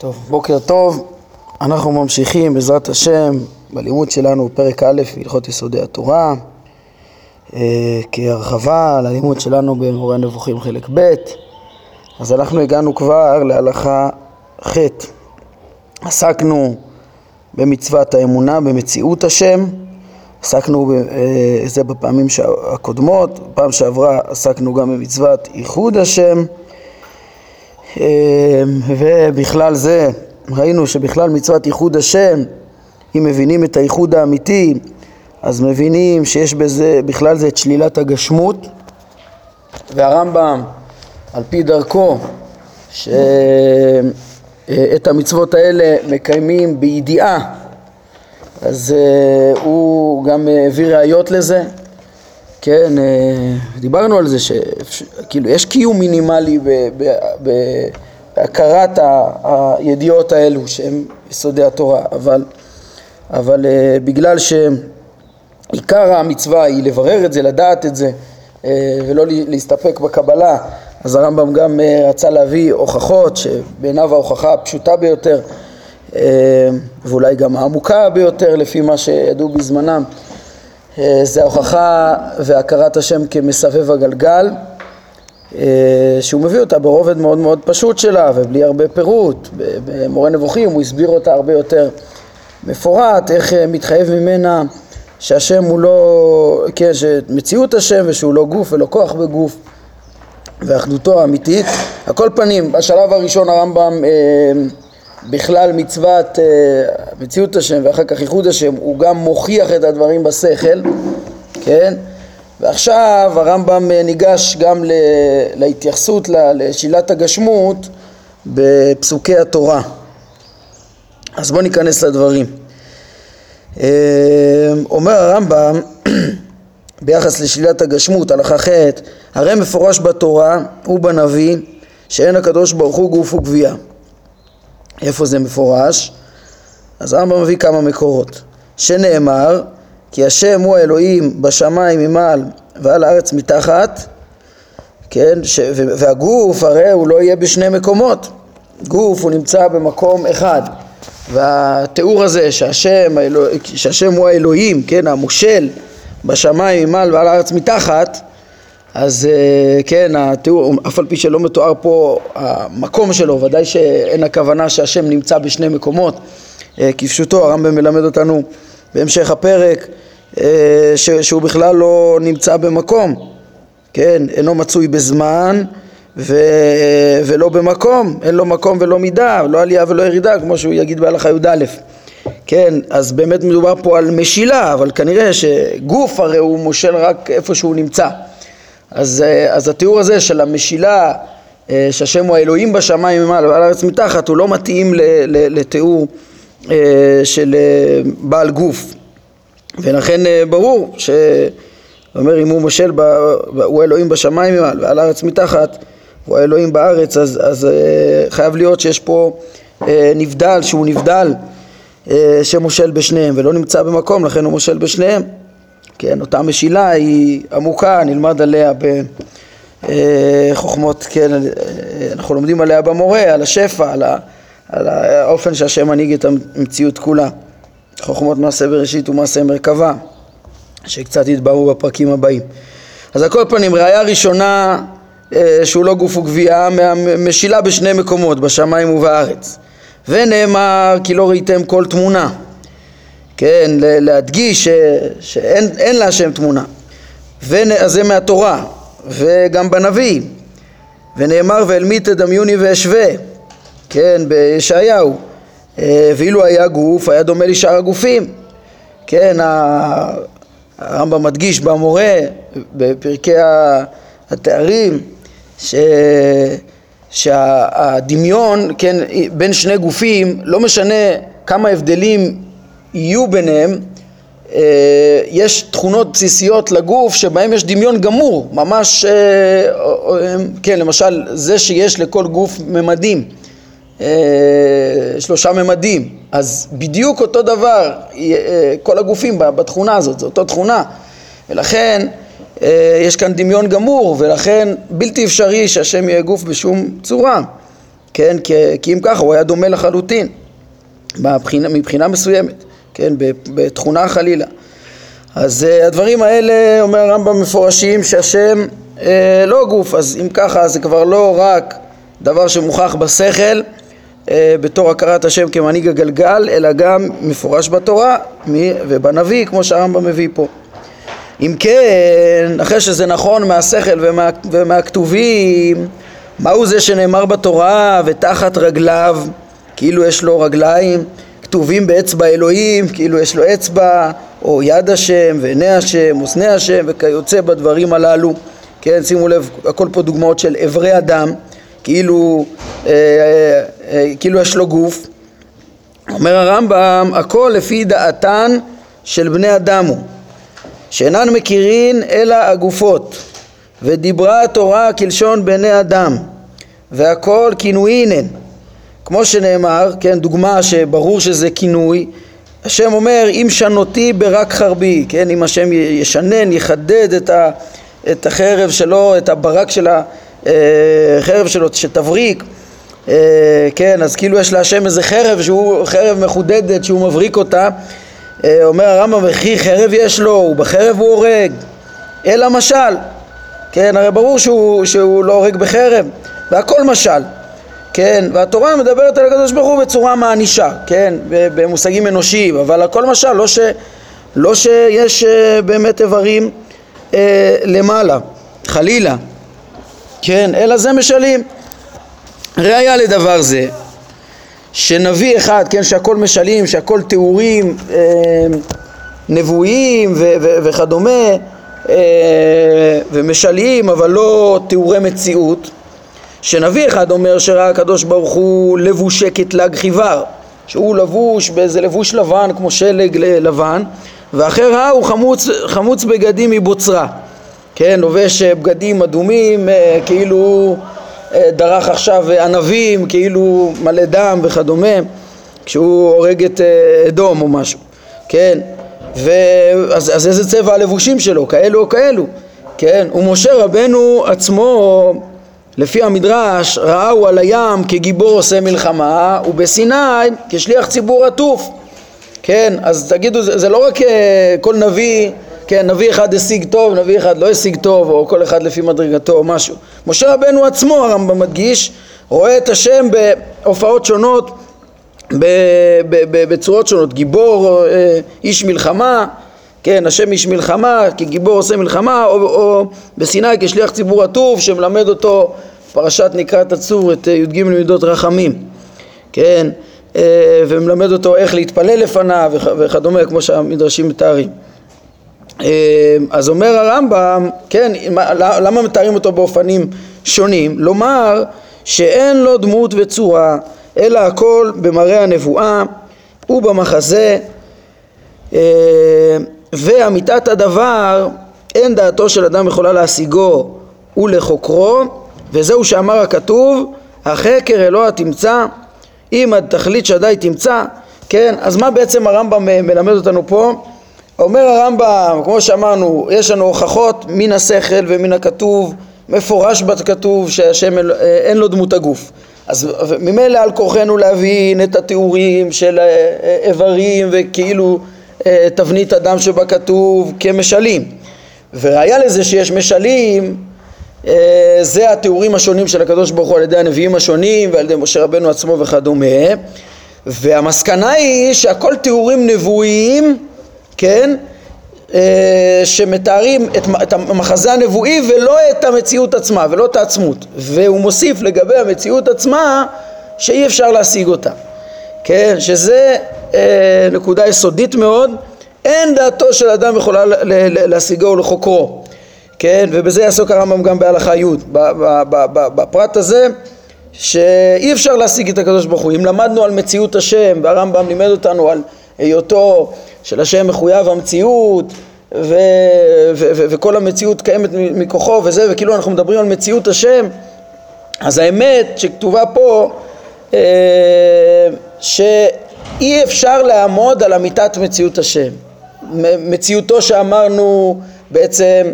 טוב, בוקר טוב, אנחנו ממשיכים בעזרת השם בלימוד שלנו פרק א' בהלכות יסודי התורה אה, כהרחבה על הלימוד שלנו במורה הנבוכים חלק ב' אז אנחנו הגענו כבר להלכה ח' עסקנו במצוות האמונה במציאות השם. עסקנו בזה אה, בפעמים הקודמות, פעם שעברה עסקנו גם במצוות ייחוד השם ובכלל זה ראינו שבכלל מצוות ייחוד השם, אם מבינים את הייחוד האמיתי, אז מבינים שיש בזה, בכלל זה את שלילת הגשמות, והרמב"ם, על פי דרכו, שאת המצוות האלה מקיימים בידיעה, אז אה, הוא גם הביא ראיות לזה, כן, אה, דיברנו על זה שכאילו יש קיום מינימלי בהכרת הידיעות האלו שהם יסודי התורה, אבל, אבל אה, בגלל שעיקר המצווה היא לברר את זה, לדעת את זה אה, ולא להסתפק בקבלה, אז הרמב"ם גם רצה להביא הוכחות שבעיניו ההוכחה הפשוטה ביותר ואולי גם העמוקה ביותר לפי מה שידעו בזמנם זה ההוכחה והכרת השם כמסבב הגלגל אה, שהוא מביא אותה ברובד מאוד מאוד פשוט שלה ובלי הרבה פירוט במורה נבוכים הוא הסביר אותה הרבה יותר מפורט איך אה, מתחייב ממנה שהשם הוא לא, כן, שמציאות השם ושהוא לא גוף ולא כוח בגוף ואחדותו האמיתית. על כל פנים, בשלב הראשון הרמב"ם אה, בכלל מצוות אה, מציאות השם ואחר כך ייחוד השם הוא גם מוכיח את הדברים בשכל, כן? ועכשיו הרמב"ם אה, ניגש גם להתייחסות לשאלת הגשמות בפסוקי התורה. אז בואו ניכנס לדברים. אה, אומר הרמב"ם ביחס לשלילת הגשמות, הלכה ח', הרי מפורש בתורה ובנביא שאין הקדוש ברוך הוא גוף וגבייה. איפה זה מפורש? אז הרמב"ם מביא כמה מקורות. שנאמר, כי השם הוא האלוהים בשמיים ממעל ועל הארץ מתחת, כן, ש, והגוף הרי הוא לא יהיה בשני מקומות. גוף הוא נמצא במקום אחד. והתיאור הזה שהשם, האלוה, שהשם הוא האלוהים, כן, המושל בשמיים ממעל ועל הארץ מתחת, אז אה, כן, התיאור, אף על פי שלא מתואר פה המקום שלו, ודאי שאין הכוונה שהשם נמצא בשני מקומות, אה, כפשוטו, הרמב"ם מלמד אותנו בהמשך הפרק אה, שהוא בכלל לא נמצא במקום, כן, אינו מצוי בזמן ו... ולא במקום, אין לו מקום ולא מידה, לא עלייה ולא ירידה, כמו שהוא יגיד בהלכה י"א. כן, אז באמת מדובר פה על משילה, אבל כנראה שגוף הרי הוא מושל רק איפה שהוא נמצא. אז, אה, אז התיאור הזה של המשילה, אה, שהשם הוא האלוהים בשמיים ועל הארץ מתחת, הוא לא מתאים לתיאור אה, של בעל גוף. ולכן ברור ש... אומר אם הוא מושל. הוא האלוהים בשמיים ועל הארץ מתחת, הוא האלוהים בארץ, אז, אז חייב להיות שיש פה נבדל, שהוא נבדל, שמושל בשניהם ולא נמצא במקום, לכן הוא מושל בשניהם. כן, אותה משילה היא עמוקה, נלמד עליה בחוכמות, כן, אנחנו לומדים עליה במורה, על השפע, על, ה, על האופן שהשם מנהיג את המציאות כולה. חוכמות מעשה בראשית ומעשה מרכבה, שקצת יתבהרו בפרקים הבאים. אז על כל פנים, ראיה ראשונה אה, שהוא לא גוף וגבייה, משילה בשני מקומות, בשמיים ובארץ. ונאמר כי לא ראיתם כל תמונה. כן, להדגיש ש, שאין להשם תמונה. אז זה מהתורה, וגם בנביא. ונאמר ואל מי תדמיוני ואשווה, כן, בישעיהו. אה, ואילו היה גוף, היה דומה לשאר הגופים. כן, הרמב"ם מדגיש במורה, בפרקי התארים, ש... שהדמיון, כן, בין שני גופים, לא משנה כמה הבדלים יהיו ביניהם, אה, יש תכונות בסיסיות לגוף שבהם יש דמיון גמור, ממש, אה, אה, כן, למשל זה שיש לכל גוף ממדים, שלושה ממדים, אז בדיוק אותו דבר, כל הגופים בתכונה הזאת, זו אותה תכונה, ולכן יש כאן דמיון גמור, ולכן בלתי אפשרי שהשם יהיה גוף בשום צורה. כן, כי אם ככה הוא היה דומה לחלוטין מבחינה, מבחינה מסוימת, כן, בתכונה חלילה. אז uh, הדברים האלה, אומר הרמב"ם מפורשים, שהשם uh, לא גוף, אז אם ככה זה כבר לא רק דבר שמוכח בשכל uh, בתור הכרת השם כמנהיג הגלגל, אלא גם מפורש בתורה ובנביא, כמו שהרמב"ם מביא פה. אם כן, אחרי שזה נכון מהשכל ומה, ומהכתובים, מהו זה שנאמר בתורה ותחת רגליו, כאילו יש לו רגליים, כתובים באצבע אלוהים, כאילו יש לו אצבע, או יד השם, ועיני השם, ושני השם, וכיוצא בדברים הללו. כן, שימו לב, הכל פה דוגמאות של אברי אדם, כאילו, אה, אה, אה, כאילו יש לו גוף. אומר הרמב"ם, הכל לפי דעתן של בני אדם הוא, שאינן מכירין אלא הגופות, ודיברה התורה כלשון בני אדם, והכל כינויין הן. כמו שנאמר, כן, דוגמה שברור שזה כינוי, השם אומר אם שנותי ברק חרבי, כן, אם השם ישנן, יחדד את, ה, את החרב שלו, את הברק של החרב שלו, שתבריק, אה, כן, אז כאילו יש להשם איזה חרב שהוא חרב מחודדת שהוא מבריק אותה, אה, אומר הרמב"ם וכי חרב יש לו, ובחרב הוא הורג, אלא משל, כן, הרי ברור שהוא, שהוא לא הורג בחרב, והכל משל כן, והתורה מדברת על הקדוש ברוך הוא בצורה מענישה, כן, במושגים אנושיים, אבל הכל משל, לא, ש, לא שיש אה, באמת איברים אה, למעלה, חלילה, כן, אלא זה משלים. ראיה לדבר זה, שנביא אחד, כן, שהכל משלים, שהכל תיאורים אה, נבואיים ו- ו- וכדומה, אה, ומשלים, אבל לא תיאורי מציאות, שנביא אחד אומר שראה הקדוש ברוך הוא לבושי כתלג חיוור שהוא לבוש באיזה לבוש לבן כמו שלג לבן ואחר ראה הוא חמוץ, חמוץ בגדים מבוצרה. כן, לובש אה, בגדים אדומים אה, כאילו אה, דרך עכשיו ענבים כאילו מלא דם וכדומה כשהוא הורג את אדום או משהו. כן ואז אז איזה צבע הלבושים שלו? כאלו או כאלו. כן ומשה רבנו עצמו לפי המדרש ראהו על הים כגיבור עושה מלחמה ובסיני כשליח ציבור עטוף. כן אז תגידו זה, זה לא רק אה, כל נביא כן נביא אחד השיג טוב נביא אחד לא השיג טוב או כל אחד לפי מדרגתו או משהו. משה רבנו עצמו הרמב"ם מדגיש רואה את השם בהופעות שונות בצורות שונות. גיבור אה, איש מלחמה כן, השם איש מלחמה, כגיבור עושה מלחמה, או, או בסיני כשליח ציבור עטוף שמלמד אותו פרשת נקראת הצור את אה, י"ג מידות רחמים, כן, אה, ומלמד אותו איך להתפלל לפניו וכדומה, כמו שהמדרשים מתארים. אה, אז אומר הרמב"ם, כן, למה מתארים אותו באופנים שונים? לומר שאין לו דמות וצורה, אלא הכל במראה הנבואה ובמחזה, ואמיתת הדבר, אין דעתו של אדם יכולה להשיגו ולחוקרו, וזהו שאמר הכתוב, החקר אלוה תמצא, אם עד תכלית שדי תמצא, כן, אז מה בעצם הרמב"ם מלמד אותנו פה? אומר הרמב"ם, כמו שאמרנו, יש לנו הוכחות מן השכל ומן הכתוב, מפורש בכתוב שהשם אין לו דמות הגוף. אז ממילא על כורחנו להבין את התיאורים של איברים וכאילו אה, תבנית אדם שבכתוב כמשלים. וראיה לזה שיש משלים אה, זה התיאורים השונים של הקדוש ברוך הוא על ידי הנביאים השונים ועל ידי משה רבנו עצמו וכדומה. והמסקנה היא שהכל תיאורים נבואיים, כן, אה, שמתארים את, את המחזה הנבואי ולא את המציאות עצמה ולא את העצמות. והוא מוסיף לגבי המציאות עצמה שאי אפשר להשיג אותה. כן, שזה אה, נקודה יסודית מאוד אין דעתו של אדם יכולה להשיגו ולחוקרו כן, ובזה יעסוק הרמב"ם גם בהלכה י' בפרט הזה שאי אפשר להשיג את הקדוש ברוך הוא. אם למדנו על מציאות השם והרמב"ם לימד אותנו על היותו של השם מחויב המציאות ו- ו- ו- וכל המציאות קיימת מכוחו וזה וכאילו אנחנו מדברים על מציאות השם אז האמת שכתובה פה אה, שאי אפשר לעמוד על אמיתת מציאות השם מציאותו שאמרנו בעצם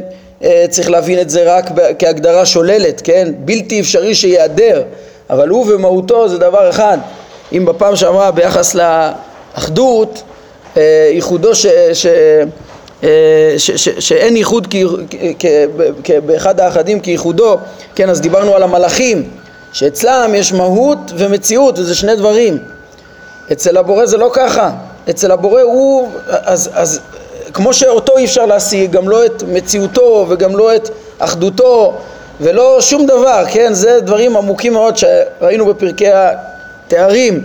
אה, צריך להבין את זה רק כהגדרה שוללת, כן? בלתי אפשרי שייעדר, אבל הוא ומהותו זה דבר אחד. אם בפעם שעברה ביחס לאחדות, אה, ייחודו ש... ש אה, ש, ש, שאין ייחוד כ, כ, כ, באחד האחדים כייחודו, כן, אז דיברנו על המלאכים, שאצלם יש מהות ומציאות, וזה שני דברים. אצל הבורא זה לא ככה. אצל הבורא הוא, אז, אז כמו שאותו אי אפשר להשיג, גם לא את מציאותו וגם לא את אחדותו ולא שום דבר, כן? זה דברים עמוקים מאוד שראינו בפרקי התארים,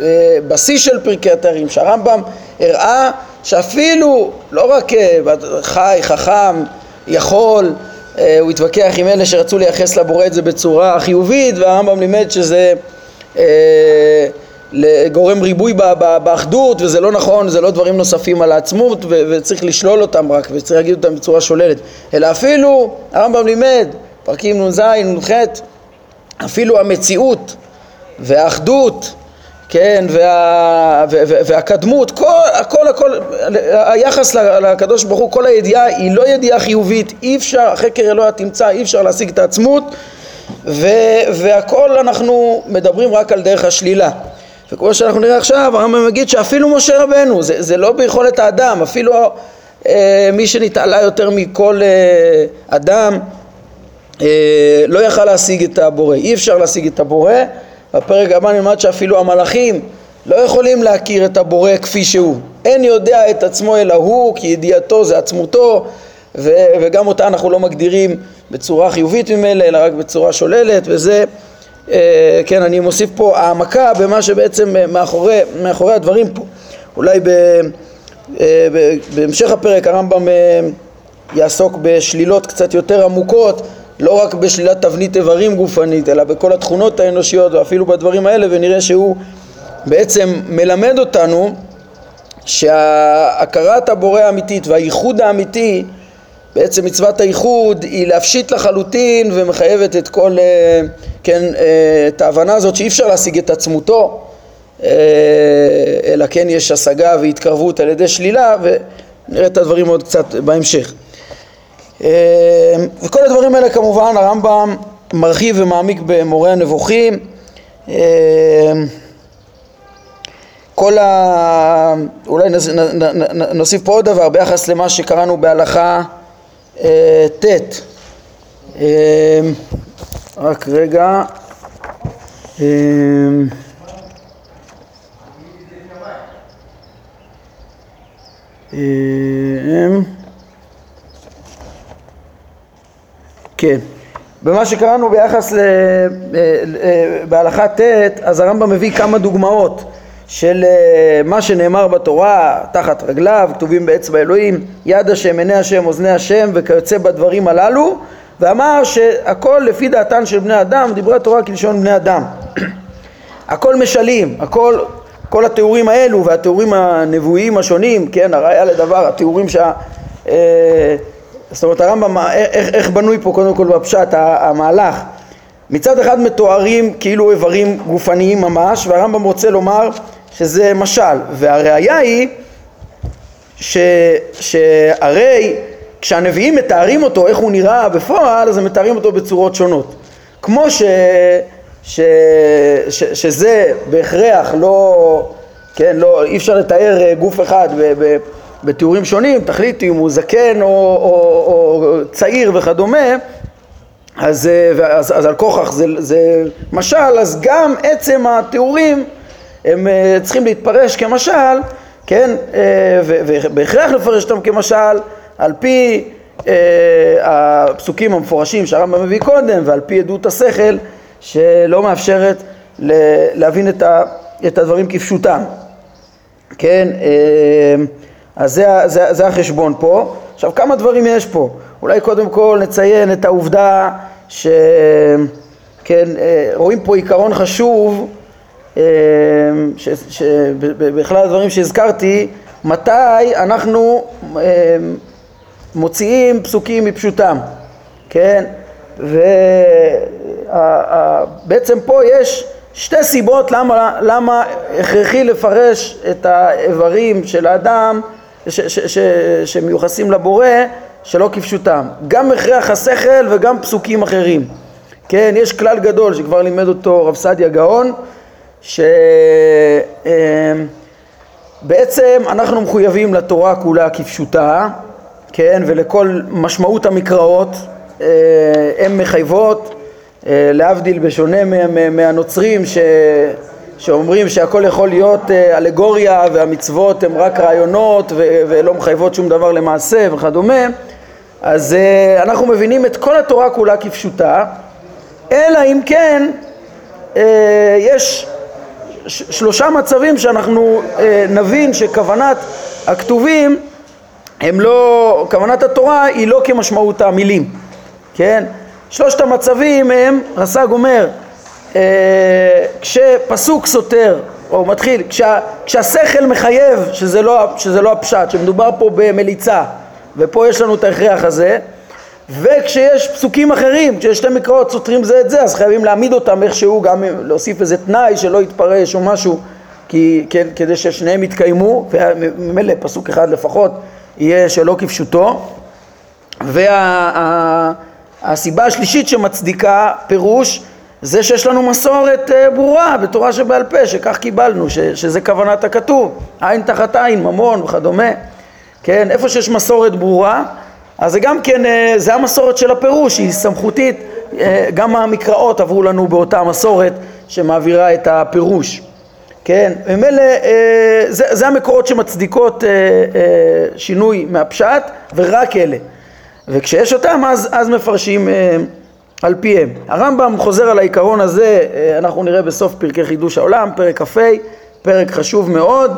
אה, בשיא של פרקי התארים, שהרמב"ם הראה שאפילו לא רק אה, חי, חכם, יכול, אה, הוא התווכח עם אלה שרצו לייחס לבורא את זה בצורה חיובית והרמב"ם לימד שזה גורם ריבוי באחדות וזה לא נכון, זה לא דברים נוספים על העצמות וצריך לשלול אותם רק וצריך להגיד אותם בצורה שוללת. אלא אפילו הרמב"ם לימד, פרקים נ"ז, נ"ח, אפילו המציאות והאחדות כן, וה, וה, והקדמות, כל, הכל, הכל, היחס לקדוש ברוך הוא, כל הידיעה היא לא ידיעה חיובית, אי אפשר, חקר אלוה תמצא, אי אפשר להשיג את העצמות ו, והכל אנחנו מדברים רק על דרך השלילה וכמו שאנחנו נראה עכשיו, הרמב"ם מגיד שאפילו משה רבנו, זה, זה לא ביכולת האדם, אפילו אה, מי שנתעלה יותר מכל אה, אדם אה, לא יכל להשיג את הבורא, אי אפשר להשיג את הבורא בפרק הבא נלמד שאפילו המלאכים לא יכולים להכיר את הבורא כפי שהוא. אין יודע את עצמו אלא הוא, כי ידיעתו זה עצמותו, ו- וגם אותה אנחנו לא מגדירים בצורה חיובית ממילא, אלא רק בצורה שוללת, וזה, כן, אני מוסיף פה העמקה במה שבעצם מאחורי, מאחורי הדברים פה. אולי ב, אה, ב, בהמשך הפרק הרמב"ם אה, יעסוק בשלילות קצת יותר עמוקות לא רק בשלילת תבנית איברים גופנית, אלא בכל התכונות האנושיות ואפילו בדברים האלה, ונראה שהוא בעצם מלמד אותנו שהכרת הבורא האמיתית והייחוד האמיתי, בעצם מצוות הייחוד היא להפשיט לחלוטין ומחייבת את כל, אה, כן, אה, את ההבנה הזאת שאי אפשר להשיג את עצמותו, אה, אלא כן יש השגה והתקרבות על ידי שלילה, ונראה את הדברים עוד קצת בהמשך. וכל הדברים האלה כמובן הרמב"ם מרחיב ומעמיק במורה הנבוכים כל ה... אולי נוסיף פה עוד דבר ביחס למה שקראנו בהלכה ט' רק רגע כן. במה שקראנו ביחס ל... אה, אה, בהלכה ט', אז הרמב"ם מביא כמה דוגמאות של אה, מה שנאמר בתורה, תחת רגליו, כתובים באצבע אלוהים, יד השם, עיני השם, אוזני השם, וכיוצא בדברים הללו, ואמר שהכל לפי דעתן של בני אדם, דברי התורה כלשון בני אדם. הכל משלים, הכל, כל התיאורים האלו והתיאורים הנבואיים השונים, כן, הראיה לדבר, התיאורים שה... זאת אומרת הרמב"ם, איך, איך בנוי פה קודם כל בפשט המהלך מצד אחד מתוארים כאילו איברים גופניים ממש והרמב"ם רוצה לומר שזה משל והראיה היא ש, שהרי כשהנביאים מתארים אותו איך הוא נראה בפועל אז הם מתארים אותו בצורות שונות. כמו ש, ש, ש, שזה בהכרח לא, כן, לא, אי אפשר לתאר גוף אחד ב, ב, בתיאורים שונים, תחליטי אם הוא זקן או, או, או צעיר וכדומה, אז, אז, אז על כוכך זה, זה משל, אז גם עצם התיאורים הם אה, צריכים להתפרש כמשל, כן, אה, ובהכרח לפרש אותם כמשל על פי אה, הפסוקים המפורשים שהרמב"ם מביא קודם ועל פי עדות השכל שלא מאפשרת להבין את הדברים כפשוטם, כן, אז זה, זה, זה החשבון פה. עכשיו כמה דברים יש פה. אולי קודם כל נציין את העובדה שכן, אה, רואים פה עיקרון חשוב שבכלל הדברים שהזכרתי, מתי אנחנו אה, מוציאים פסוקים מפשוטם, כן? ובעצם פה יש שתי סיבות למה, למה הכרחי לפרש את האיברים של האדם ש, ש, ש, שמיוחסים לבורא שלא כפשוטם, גם הכרח השכל וגם פסוקים אחרים, כן, יש כלל גדול שכבר לימד אותו רב סעדיה גאון, שבעצם אמ, אנחנו מחויבים לתורה כולה כפשוטה, כן, ולכל משמעות המקראות, אה, הן מחייבות, אה, להבדיל בשונה מהנוצרים ש... שאומרים שהכל יכול להיות אה, אלגוריה והמצוות הן רק רעיונות ולא מחייבות שום דבר למעשה וכדומה, אז אנחנו מבינים את כל התורה כולה כפשוטה, אלא אם כן יש שלושה מצבים שאנחנו נבין שכוונת הכתובים הם לא, כוונת התורה היא לא כמשמעות המילים, כן? שלושת המצבים הם, רס"ג אומר, אה, כשפסוק סותר, או מתחיל, כשה, כשהשכל מחייב, שזה לא, שזה לא הפשט, שמדובר פה במליצה, ופה יש לנו את ההכרח הזה, וכשיש פסוקים אחרים, כשיש שתי מקראות סותרים זה את זה, אז חייבים להעמיד אותם איכשהו, גם להוסיף איזה תנאי שלא יתפרש או משהו, כי, כן, כדי ששניהם יתקיימו, וממילא פסוק אחד לפחות יהיה שלא כפשוטו. והסיבה וה, השלישית שמצדיקה פירוש זה שיש לנו מסורת אה, ברורה בתורה שבעל פה שכך קיבלנו ש, שזה כוונת הכתוב. עין תחת עין ממון וכדומה. כן איפה שיש מסורת ברורה אז זה גם כן אה, זה המסורת של הפירוש היא סמכותית אה, גם המקראות עברו לנו באותה מסורת שמעבירה את הפירוש כן, ממילא אה, זה, זה המקורות שמצדיקות שינוי מהפשט ורק אלה וכשיש אותם אז, אז מפרשים על פיהם. הרמב"ם חוזר על העיקרון הזה, אנחנו נראה בסוף פרקי חידוש העולם, פרק כ"ה, פרק חשוב מאוד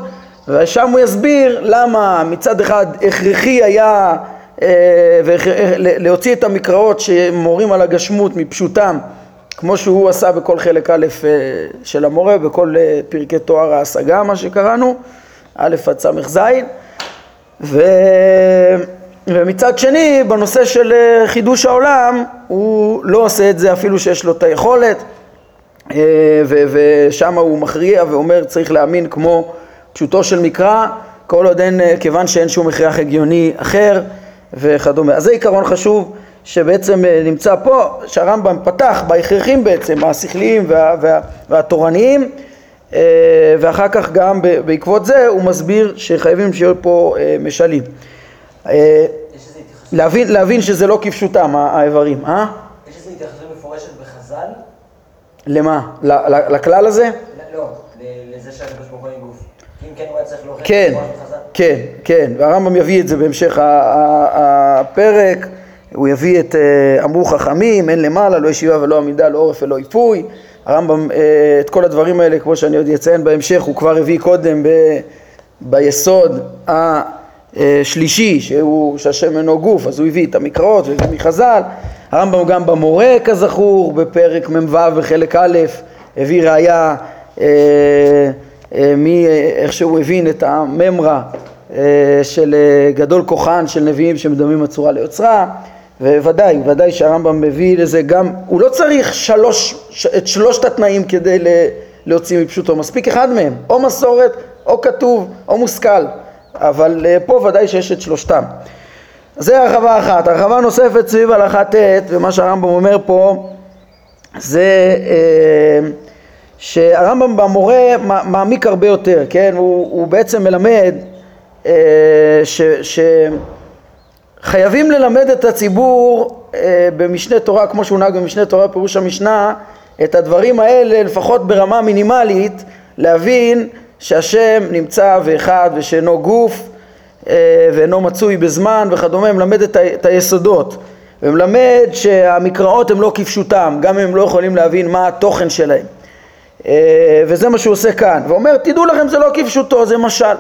ושם הוא יסביר למה מצד אחד הכרחי היה להוציא את המקראות שמורים על הגשמות מפשוטם כמו שהוא עשה בכל חלק א' אה, של המורה, בכל אה, פרקי תואר ההשגה, מה שקראנו, א' עד ס"ז, ו... ומצד שני, בנושא של אה, חידוש העולם, הוא לא עושה את זה אפילו שיש לו את היכולת, ו... ושם הוא מכריע ואומר צריך להאמין כמו פשוטו של מקרא, כל עוד אין, כיוון שאין שום הכרח הגיוני אחר וכדומה. אז זה עיקרון חשוב. שבעצם אה, נמצא פה, שהרמב"ם פתח בהכרחים בעצם, השכליים וה, וה, והתורניים, אה, ואחר כך גם בעקבות זה הוא מסביר שחייבים שיהיו פה אה, משלים. להבין, להבין שזה לא כפשוטם האיברים, אה? יש איזו התייחסות מפורשת בחז"ל? למה? לכלל הזה? לא, לזה שהקדוש ברוך הוא גוף. כן כן, כן, כן, והרמב"ם יביא את זה בהמשך הפרק. הוא יביא את אה, אמרו חכמים, אין למעלה, לא ישיבה ולא עמידה, לא עורף ולא איפוי. הרמב"ם, אה, את כל הדברים האלה, כמו שאני עוד אציין בהמשך, הוא כבר הביא קודם ב, ביסוד השלישי, שהוא, שהשם אינו גוף, אז הוא הביא את המקראות והביא מחז"ל. הרמב"ם גם במורה, כזכור, בפרק מ"ו בחלק א', הביא ראייה אה, אה, מי, איך שהוא הבין את הממרה אה, של אה, גדול כוחן של נביאים שמדמים הצורה ליוצרה. וודאי, ודאי שהרמב"ם מביא לזה גם, הוא לא צריך שלוש, את שלושת התנאים כדי להוציא מפשוטו, מספיק אחד מהם, או מסורת, או כתוב, או מושכל, אבל אה, פה ודאי שיש את שלושתם. זה הרחבה אחת. הרחבה נוספת סביב הלכה ט', ומה שהרמב"ם אומר פה, זה אה, שהרמב"ם במורה מעמיק הרבה יותר, כן? הוא, הוא בעצם מלמד אה, ש... ש חייבים ללמד את הציבור אה, במשנה תורה, כמו שהונהג במשנה תורה פירוש המשנה, את הדברים האלה לפחות ברמה מינימלית, להבין שהשם נמצא ואחד ושאינו גוף אה, ואינו מצוי בזמן וכדומה, מלמד את, ה- את היסודות ומלמד שהמקראות הם לא כפשוטם, גם אם הם לא יכולים להבין מה התוכן שלהם וזה מה שהוא עושה כאן, ואומר תדעו לכם זה לא כפשוטו, זה משל,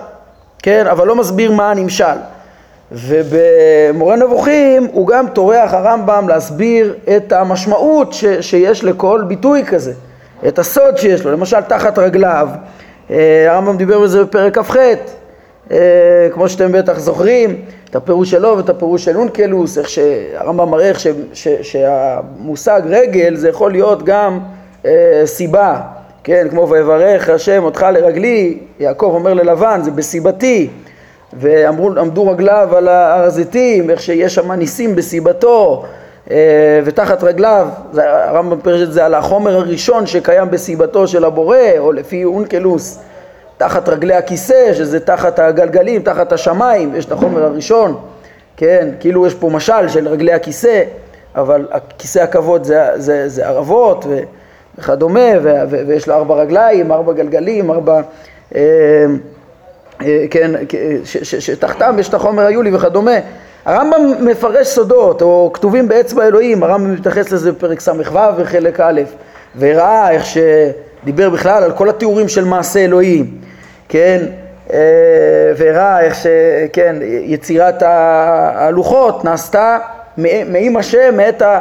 כן, אבל לא מסביר מה הנמשל. ובמורה נבוכים הוא גם טורח הרמב"ם להסביר את המשמעות ש, שיש לכל ביטוי כזה, את הסוד שיש לו, למשל תחת רגליו, אה, הרמב"ם דיבר בזה בפרק כ"ח, אה, כמו שאתם בטח זוכרים, את הפירוש שלו ואת הפירוש של אונקלוס, איך שהרמב"ם מראה איך שהמושג רגל זה יכול להיות גם אה, סיבה, כן, כמו ויברך השם אותך לרגלי, יעקב אומר ללבן, זה בסיבתי ועמדו רגליו על הר הזיתים, איך שיש שם ניסים בסיבתו, אה, ותחת רגליו, הרמב"ם פירש את זה על החומר הראשון שקיים בסיבתו של הבורא, או לפי אונקלוס, תחת רגלי הכיסא, שזה תחת הגלגלים, תחת השמיים, יש את החומר הראשון, כן, כאילו יש פה משל של רגלי הכיסא, אבל כיסא הכבוד זה, זה, זה ערבות ו- וכדומה, ויש לו ארבע רגליים, ארבע גלגלים, ארבע... אה, אה, כן, שתחתם יש את החומר היולי וכדומה. הרמב"ם מפרש סודות, או כתובים באצבע אלוהים, הרמב"ם מתייחס לזה בפרק ס"ו וחלק א', והראה איך שדיבר בכלל על כל התיאורים של מעשה אלוהים, כן, אה, והראה איך שכן, יצירת הלוחות נעשתה מעם השם, מאת ה...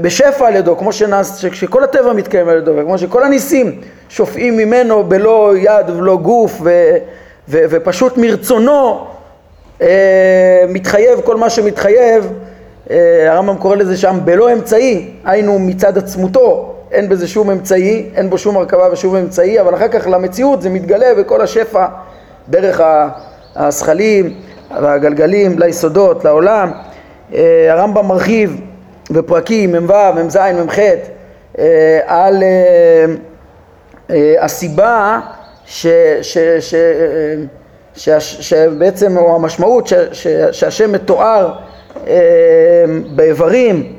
בשפע על ידו, כמו שנעש, ש- שכל הטבע מתקיים על ידו, וכמו שכל הניסים שופעים ממנו בלא יד ולא גוף, ו, ו, ופשוט מרצונו אה, מתחייב כל מה שמתחייב, אה, הרמב"ם קורא לזה שם בלא אמצעי, היינו מצד עצמותו, אין בזה שום אמצעי, אין בו שום הרכבה ושום אמצעי, אבל אחר כך למציאות זה מתגלה בכל השפע דרך הזכלים והגלגלים ליסודות, לעולם. אה, הרמב"ם מרחיב בפרקים מ"ו, מ"ז, מ"ח אה, על אה, אה, הסיבה ש, ש, ש, ש, ש, שבעצם, או המשמעות ש, ש, שהשם מתואר באיברים,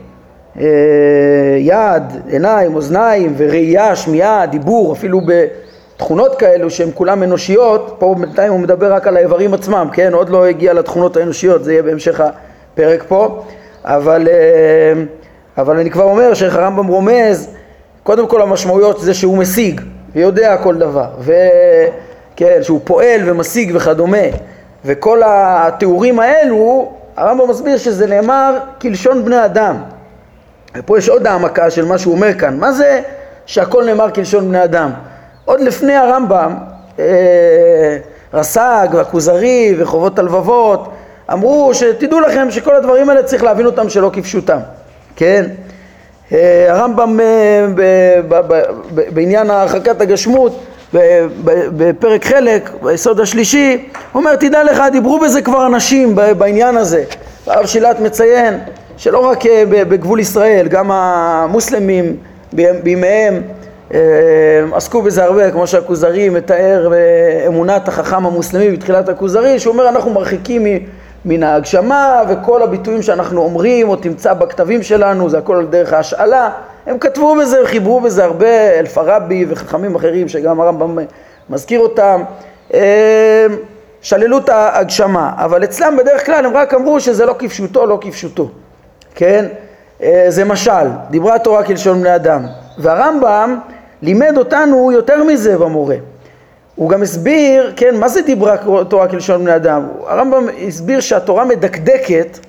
יד, עיניים, אוזניים וראייה, שמיעה, דיבור, אפילו בתכונות כאלו שהן כולן אנושיות, פה בינתיים הוא מדבר רק על האיברים עצמם, כן? עוד לא הגיע לתכונות האנושיות, זה יהיה בהמשך הפרק פה, אבל, אה, אבל אני כבר אומר שאיך הרמב"ם רומז, קודם כל המשמעויות זה שהוא משיג ויודע כל דבר, וכן, שהוא פועל ומשיג וכדומה, וכל התיאורים האלו, הרמב"ם מסביר שזה נאמר כלשון בני אדם. ופה יש עוד העמקה של מה שהוא אומר כאן. מה זה שהכל נאמר כלשון בני אדם? עוד לפני הרמב"ם, אה, רס"ג והכוזרי וחובות הלבבות, אמרו שתדעו לכם שכל הדברים האלה צריך להבין אותם שלא כפשוטם, כן? אה, הרמב"ם אה, בעניין הרחקת הגשמות בפרק חלק, ביסוד השלישי, אומר תדע לך דיברו בזה כבר אנשים בעניין הזה. הרב שילת מציין שלא רק אה, בגבול ישראל, גם המוסלמים בימיהם עסקו בזה הרבה, כמו שהכוזרי מתאר אמונת החכם המוסלמי בתחילת הכוזרי, שהוא אומר אנחנו מרחיקים מן ההגשמה וכל הביטויים שאנחנו אומרים או תמצא בכתבים שלנו זה הכל על דרך ההשאלה. הם כתבו בזה וחיברו בזה הרבה אלפרבי וחכמים אחרים שגם הרמב"ם מזכיר אותם. אה, שללו את ההגשמה אבל אצלם בדרך כלל הם רק אמרו שזה לא כפשוטו לא כפשוטו כן? אה, זה משל דיברה התורה כלשון בני אדם. והרמב"ם לימד אותנו יותר מזה במורה הוא גם הסביר, כן, מה זה דיברה תורה כלשון בני אדם? הרמב"ם הסביר שהתורה מדקדקת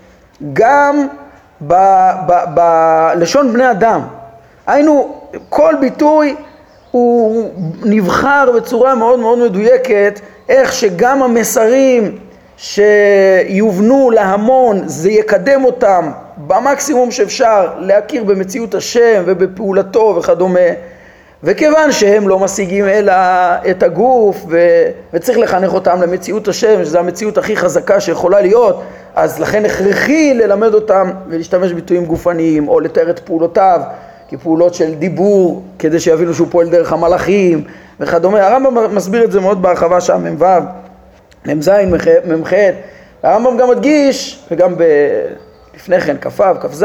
גם בלשון בני אדם. היינו, כל ביטוי הוא נבחר בצורה מאוד מאוד מדויקת, איך שגם המסרים שיובנו להמון, זה יקדם אותם במקסימום שאפשר להכיר במציאות השם ובפעולתו וכדומה. וכיוון שהם לא משיגים אלא את הגוף ו... וצריך לחנך אותם למציאות השם, שזו המציאות הכי חזקה שיכולה להיות, אז לכן הכרחי ללמד אותם ולהשתמש בביטויים גופניים או לתאר את פעולותיו כפעולות של דיבור כדי שיבינו שהוא פועל דרך המלאכים וכדומה. הרמב"ם מסביר את זה מאוד בהרחבה שם, מ"ו, מ"ז, מ"ח. הרמב"ם גם מדגיש, וגם ב... לפני כן, כ"ו, כ"ז,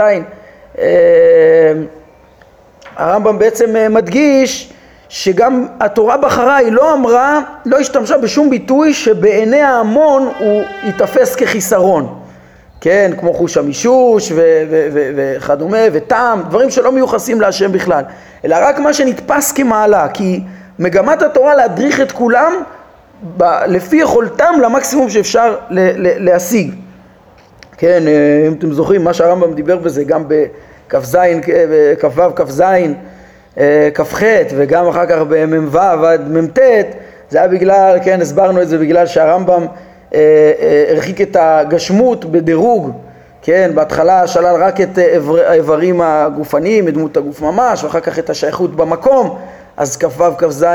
אה, הרמב"ם בעצם אה, מדגיש שגם התורה בחרה, היא לא אמרה, לא השתמשה בשום ביטוי שבעיני ההמון הוא ייתפס כחיסרון. כן, כמו חוש המישוש וכדומה, וטעם, דברים שלא מיוחסים להשם בכלל, אלא רק מה שנתפס כמעלה, כי מגמת התורה להדריך את כולם ב- לפי יכולתם למקסימום שאפשר ל- ל- להשיג. כן, אה, אם אתם זוכרים, מה שהרמב"ם דיבר בזה גם בכ"ז, כ"ו, כ"ז, אה, כ"ח וגם אחר כך במ"ו עד מ"ט, זה היה בגלל, כן, הסברנו את זה בגלל שהרמב"ם אה, אה, הרחיק את הגשמות בדירוג, כן, בהתחלה שלל רק את האיבר, האיברים הגופניים, את דמות הגוף ממש, ואחר כך את השייכות במקום, אז כ"ו, כ"ז,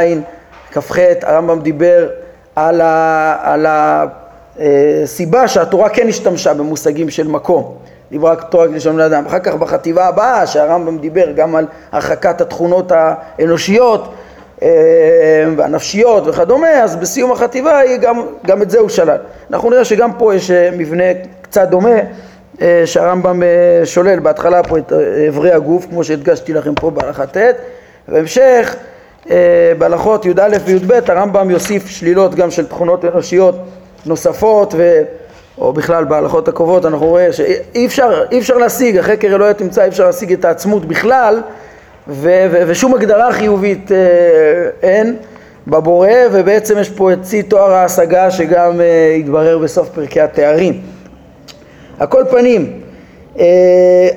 כ"ח, הרמב"ם דיבר על ה... על הסיבה שהתורה כן השתמשה במושגים של מקום דיברה תורה כלשון בני אדם. אחר כך בחטיבה הבאה, שהרמב"ם דיבר גם על הרחקת התכונות האנושיות אה, והנפשיות וכדומה, אז בסיום החטיבה גם, גם את זה הוא שלל. אנחנו נראה שגם פה יש אה, מבנה קצת דומה אה, שהרמב"ם שולל בהתחלה פה את אברי הגוף, כמו שהדגשתי לכם פה בהלכה ט', ובהמשך בהלכות י"א וי"ב הרמב"ם יוסיף שלילות גם של תכונות אנושיות נוספות ו... או בכלל בהלכות הקרובות אנחנו רואים שאי אפשר, אי אפשר להשיג, אחרי כרא תמצא, אי אפשר להשיג את העצמות בכלל ו- ו- ושום הגדרה חיובית אה, אין בבורא ובעצם יש פה את צי תואר ההשגה שגם אה, יתברר בסוף פרקי התארים. על כל פנים,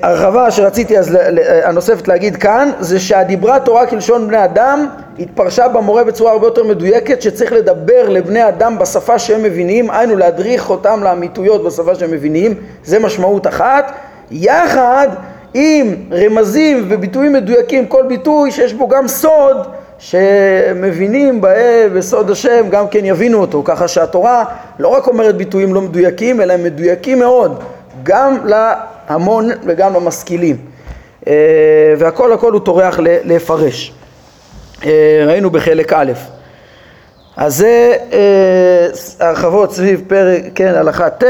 הרחבה שרציתי אז הנוספת להגיד כאן זה שהדיברה תורה כלשון בני אדם התפרשה במורה בצורה הרבה יותר מדויקת שצריך לדבר לבני אדם בשפה שהם מבינים, היינו להדריך אותם לאמיתויות בשפה שהם מבינים, זה משמעות אחת, יחד עם רמזים וביטויים מדויקים, כל ביטוי שיש בו גם סוד שמבינים בהם בסוד השם גם כן יבינו אותו, ככה שהתורה לא רק אומרת ביטויים לא מדויקים, אלא הם מדויקים מאוד, גם להמון וגם למשכילים. אה, והכל הכל הוא טורח לפרש. אה, ראינו בחלק א'. אז זה אה, הרחבות סביב פרק, כן, הלכה ט',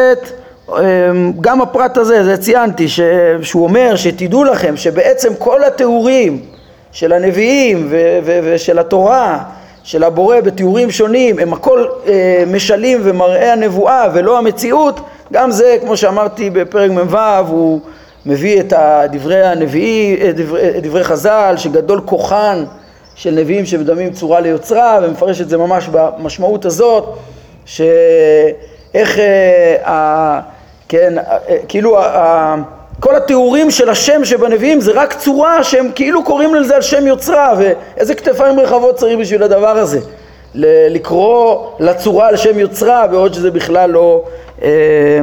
גם הפרט הזה, זה ציינתי, ש... שהוא אומר שתדעו לכם שבעצם כל התיאורים של הנביאים ו... ו... ושל התורה, של הבורא בתיאורים שונים, הם הכל משלים ומראה הנבואה ולא המציאות, גם זה, כמו שאמרתי בפרק מ"ו, הוא מביא את דברי הנביאים, דברי, דברי חז"ל, שגדול כוחן של נביאים שמדמים צורה ליוצרה, ומפרש את זה ממש במשמעות הזאת, שאיך אה, כן, כאילו כל התיאורים של השם שבנביאים זה רק צורה שהם כאילו קוראים לזה על שם יוצרה ואיזה כתפיים רחבות צריך בשביל הדבר הזה לקרוא לצורה על שם יוצרה בעוד שזה בכלל לא, אה,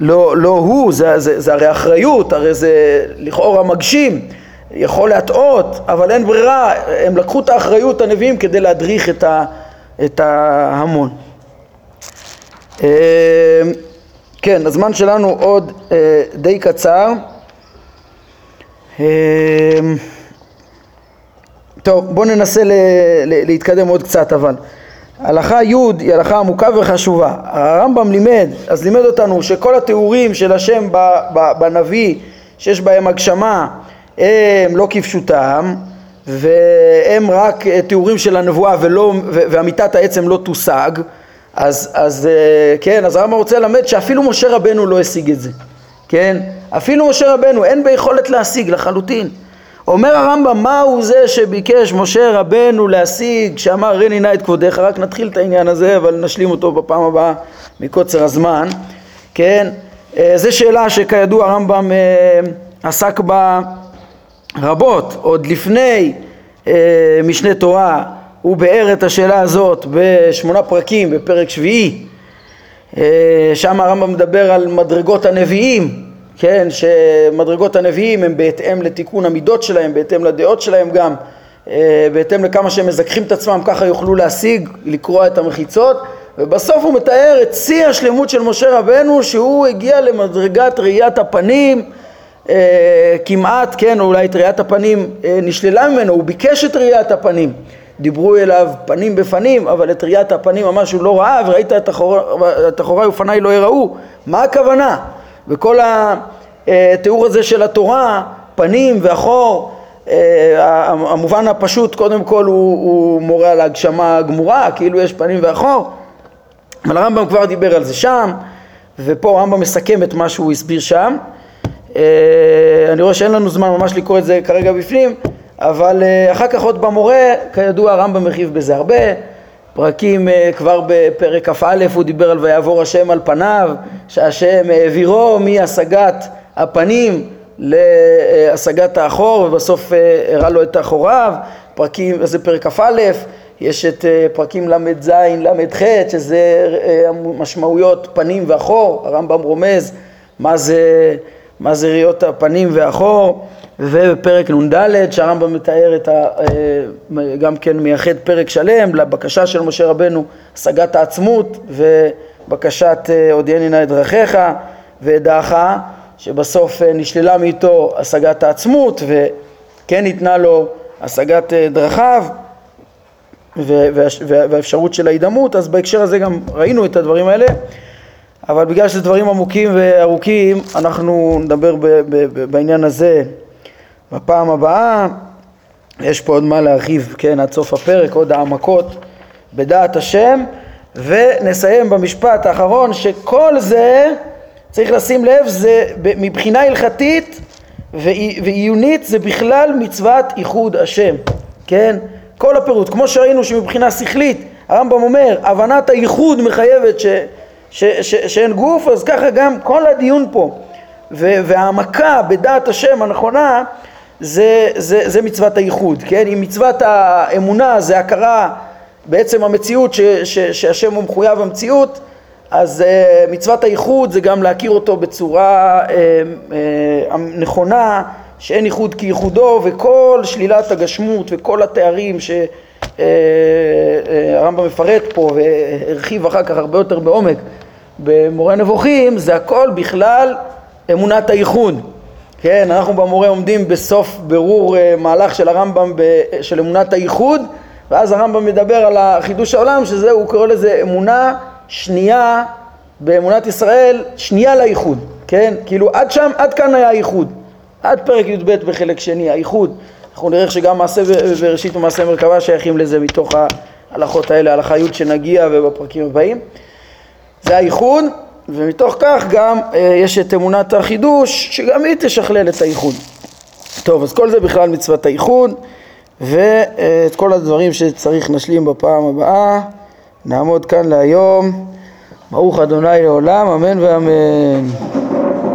לא, לא הוא, זה, זה, זה הרי אחריות, הרי זה לכאורה מגשים, יכול להטעות, אבל אין ברירה, הם לקחו את האחריות הנביאים כדי להדריך את, ה, את ההמון. אה, כן, הזמן שלנו עוד אה, די קצר. אה, טוב, בואו ננסה ל, ל, להתקדם עוד קצת אבל. הלכה י' היא הלכה עמוקה וחשובה. הרמב"ם לימד, אז לימד אותנו שכל התיאורים של השם ב, ב, בנביא שיש בהם הגשמה הם לא כפשוטם והם רק תיאורים של הנבואה ולא, ואמיתת העצם לא תושג אז, אז אה, כן, אז הרמב"ם רוצה ללמד שאפילו משה רבנו לא השיג את זה, כן? אפילו משה רבנו אין ביכולת להשיג לחלוטין. אומר הרמב"ם, מהו זה שביקש משה רבנו להשיג, שאמר רני נא את כבודיך, רק נתחיל את העניין הזה, אבל נשלים אותו בפעם הבאה מקוצר הזמן, כן? אה, זו שאלה שכידוע הרמב"ם אה, עסק בה רבות, עוד לפני משנה תורה הוא ביאר את השאלה הזאת בשמונה פרקים בפרק שביעי אה, שם הרמב"ם מדבר על מדרגות הנביאים כן, שמדרגות הנביאים הם בהתאם לתיקון המידות שלהם, בהתאם לדעות שלהם גם, אה, בהתאם לכמה שהם מזכחים את עצמם, ככה יוכלו להשיג, לקרוע את המחיצות, ובסוף הוא מתאר את שיא השלמות של משה רבנו, שהוא הגיע למדרגת ראיית הפנים, אה, כמעט, כן, אולי את ראיית הפנים נשללה ממנו, הוא ביקש את ראיית הפנים. דיברו אליו פנים בפנים, אבל את ראיית הפנים ממש הוא לא ראה, וראית את, אחוריי ופניי לא יראו. מה הכוונה? וכל התיאור הזה של התורה, פנים ואחור, אה, המובן הפשוט קודם כל הוא, הוא מורה על הגשמה גמורה, כאילו יש פנים ואחור, אבל הרמב"ם כבר דיבר על זה שם, ופה הרמב"ם מסכם את מה שהוא הסביר שם. אה, אני רואה שאין לנו זמן ממש לקרוא את זה כרגע בפנים, אבל אה, אחר כך עוד במורה, כידוע הרמב"ם הרחיב בזה הרבה, פרקים אה, כבר בפרק כ"א הוא דיבר על ויעבור השם על פניו, שהשם העבירו מהשגת הפנים להשגת האחור ובסוף אה, הראה לו את אחוריו, פרקים, זה פרק כ"א, יש את פרקים ל"ז, ל"ח, שזה משמעויות פנים ואחור, הרמב"ם רומז מה זה, מה זה ראיות הפנים ואחור, ובפרק נ"ד שהרמב"ם מתאר את ה... אה, גם כן מייחד פרק שלם לבקשה של משה רבנו השגת העצמות ובקשת הודיעני אה, נא את דרכיך ואדעך שבסוף אה, נשללה מאיתו השגת העצמות וכן ניתנה לו השגת דרכיו והאפשרות של ההידמות, אז בהקשר הזה גם ראינו את הדברים האלה, אבל בגלל שזה דברים עמוקים וארוכים, אנחנו נדבר בעניין הזה בפעם הבאה. יש פה עוד מה להרחיב, כן, עד סוף הפרק, עוד העמקות בדעת השם, ונסיים במשפט האחרון שכל זה, צריך לשים לב, זה מבחינה הלכתית ועיונית זה בכלל מצוות איחוד השם, כן? כל הפירוט, כמו שראינו שמבחינה שכלית הרמב"ם אומר הבנת הייחוד מחייבת ש, ש, ש, שאין גוף אז ככה גם כל הדיון פה והעמקה בדעת השם הנכונה זה, זה, זה מצוות הייחוד, כן? אם מצוות האמונה זה הכרה בעצם המציאות ש, ש, שהשם הוא מחויב המציאות אז uh, מצוות הייחוד זה גם להכיר אותו בצורה uh, uh, נכונה שאין ייחוד כייחודו וכל שלילת הגשמות וכל התארים שהרמב"ם אה, אה, מפרט פה והרחיב אחר כך הרבה יותר בעומק במורה נבוכים זה הכל בכלל אמונת הייחוד כן, אנחנו במורה עומדים בסוף ברור אה, מהלך של הרמב"ם של אמונת הייחוד ואז הרמב"ם מדבר על חידוש העולם שזה, הוא קורא לזה אמונה שנייה באמונת ישראל, שנייה לייחוד, כן? כאילו עד שם, עד כאן היה הייחוד עד פרק י"ב בחלק שני, האיחוד. אנחנו נראה שגם מעשה בראשית ומעשה מרכבה שייכים לזה מתוך ההלכות האלה, הלכה י' שנגיע ובפרקים הבאים. זה האיחוד, ומתוך כך גם אה, יש את אמונת החידוש, שגם היא תשכלל את האיחוד. טוב, אז כל זה בכלל מצוות האיחוד, ואת כל הדברים שצריך נשלים בפעם הבאה. נעמוד כאן להיום. ברוך אדוני לעולם, אמן ואמן.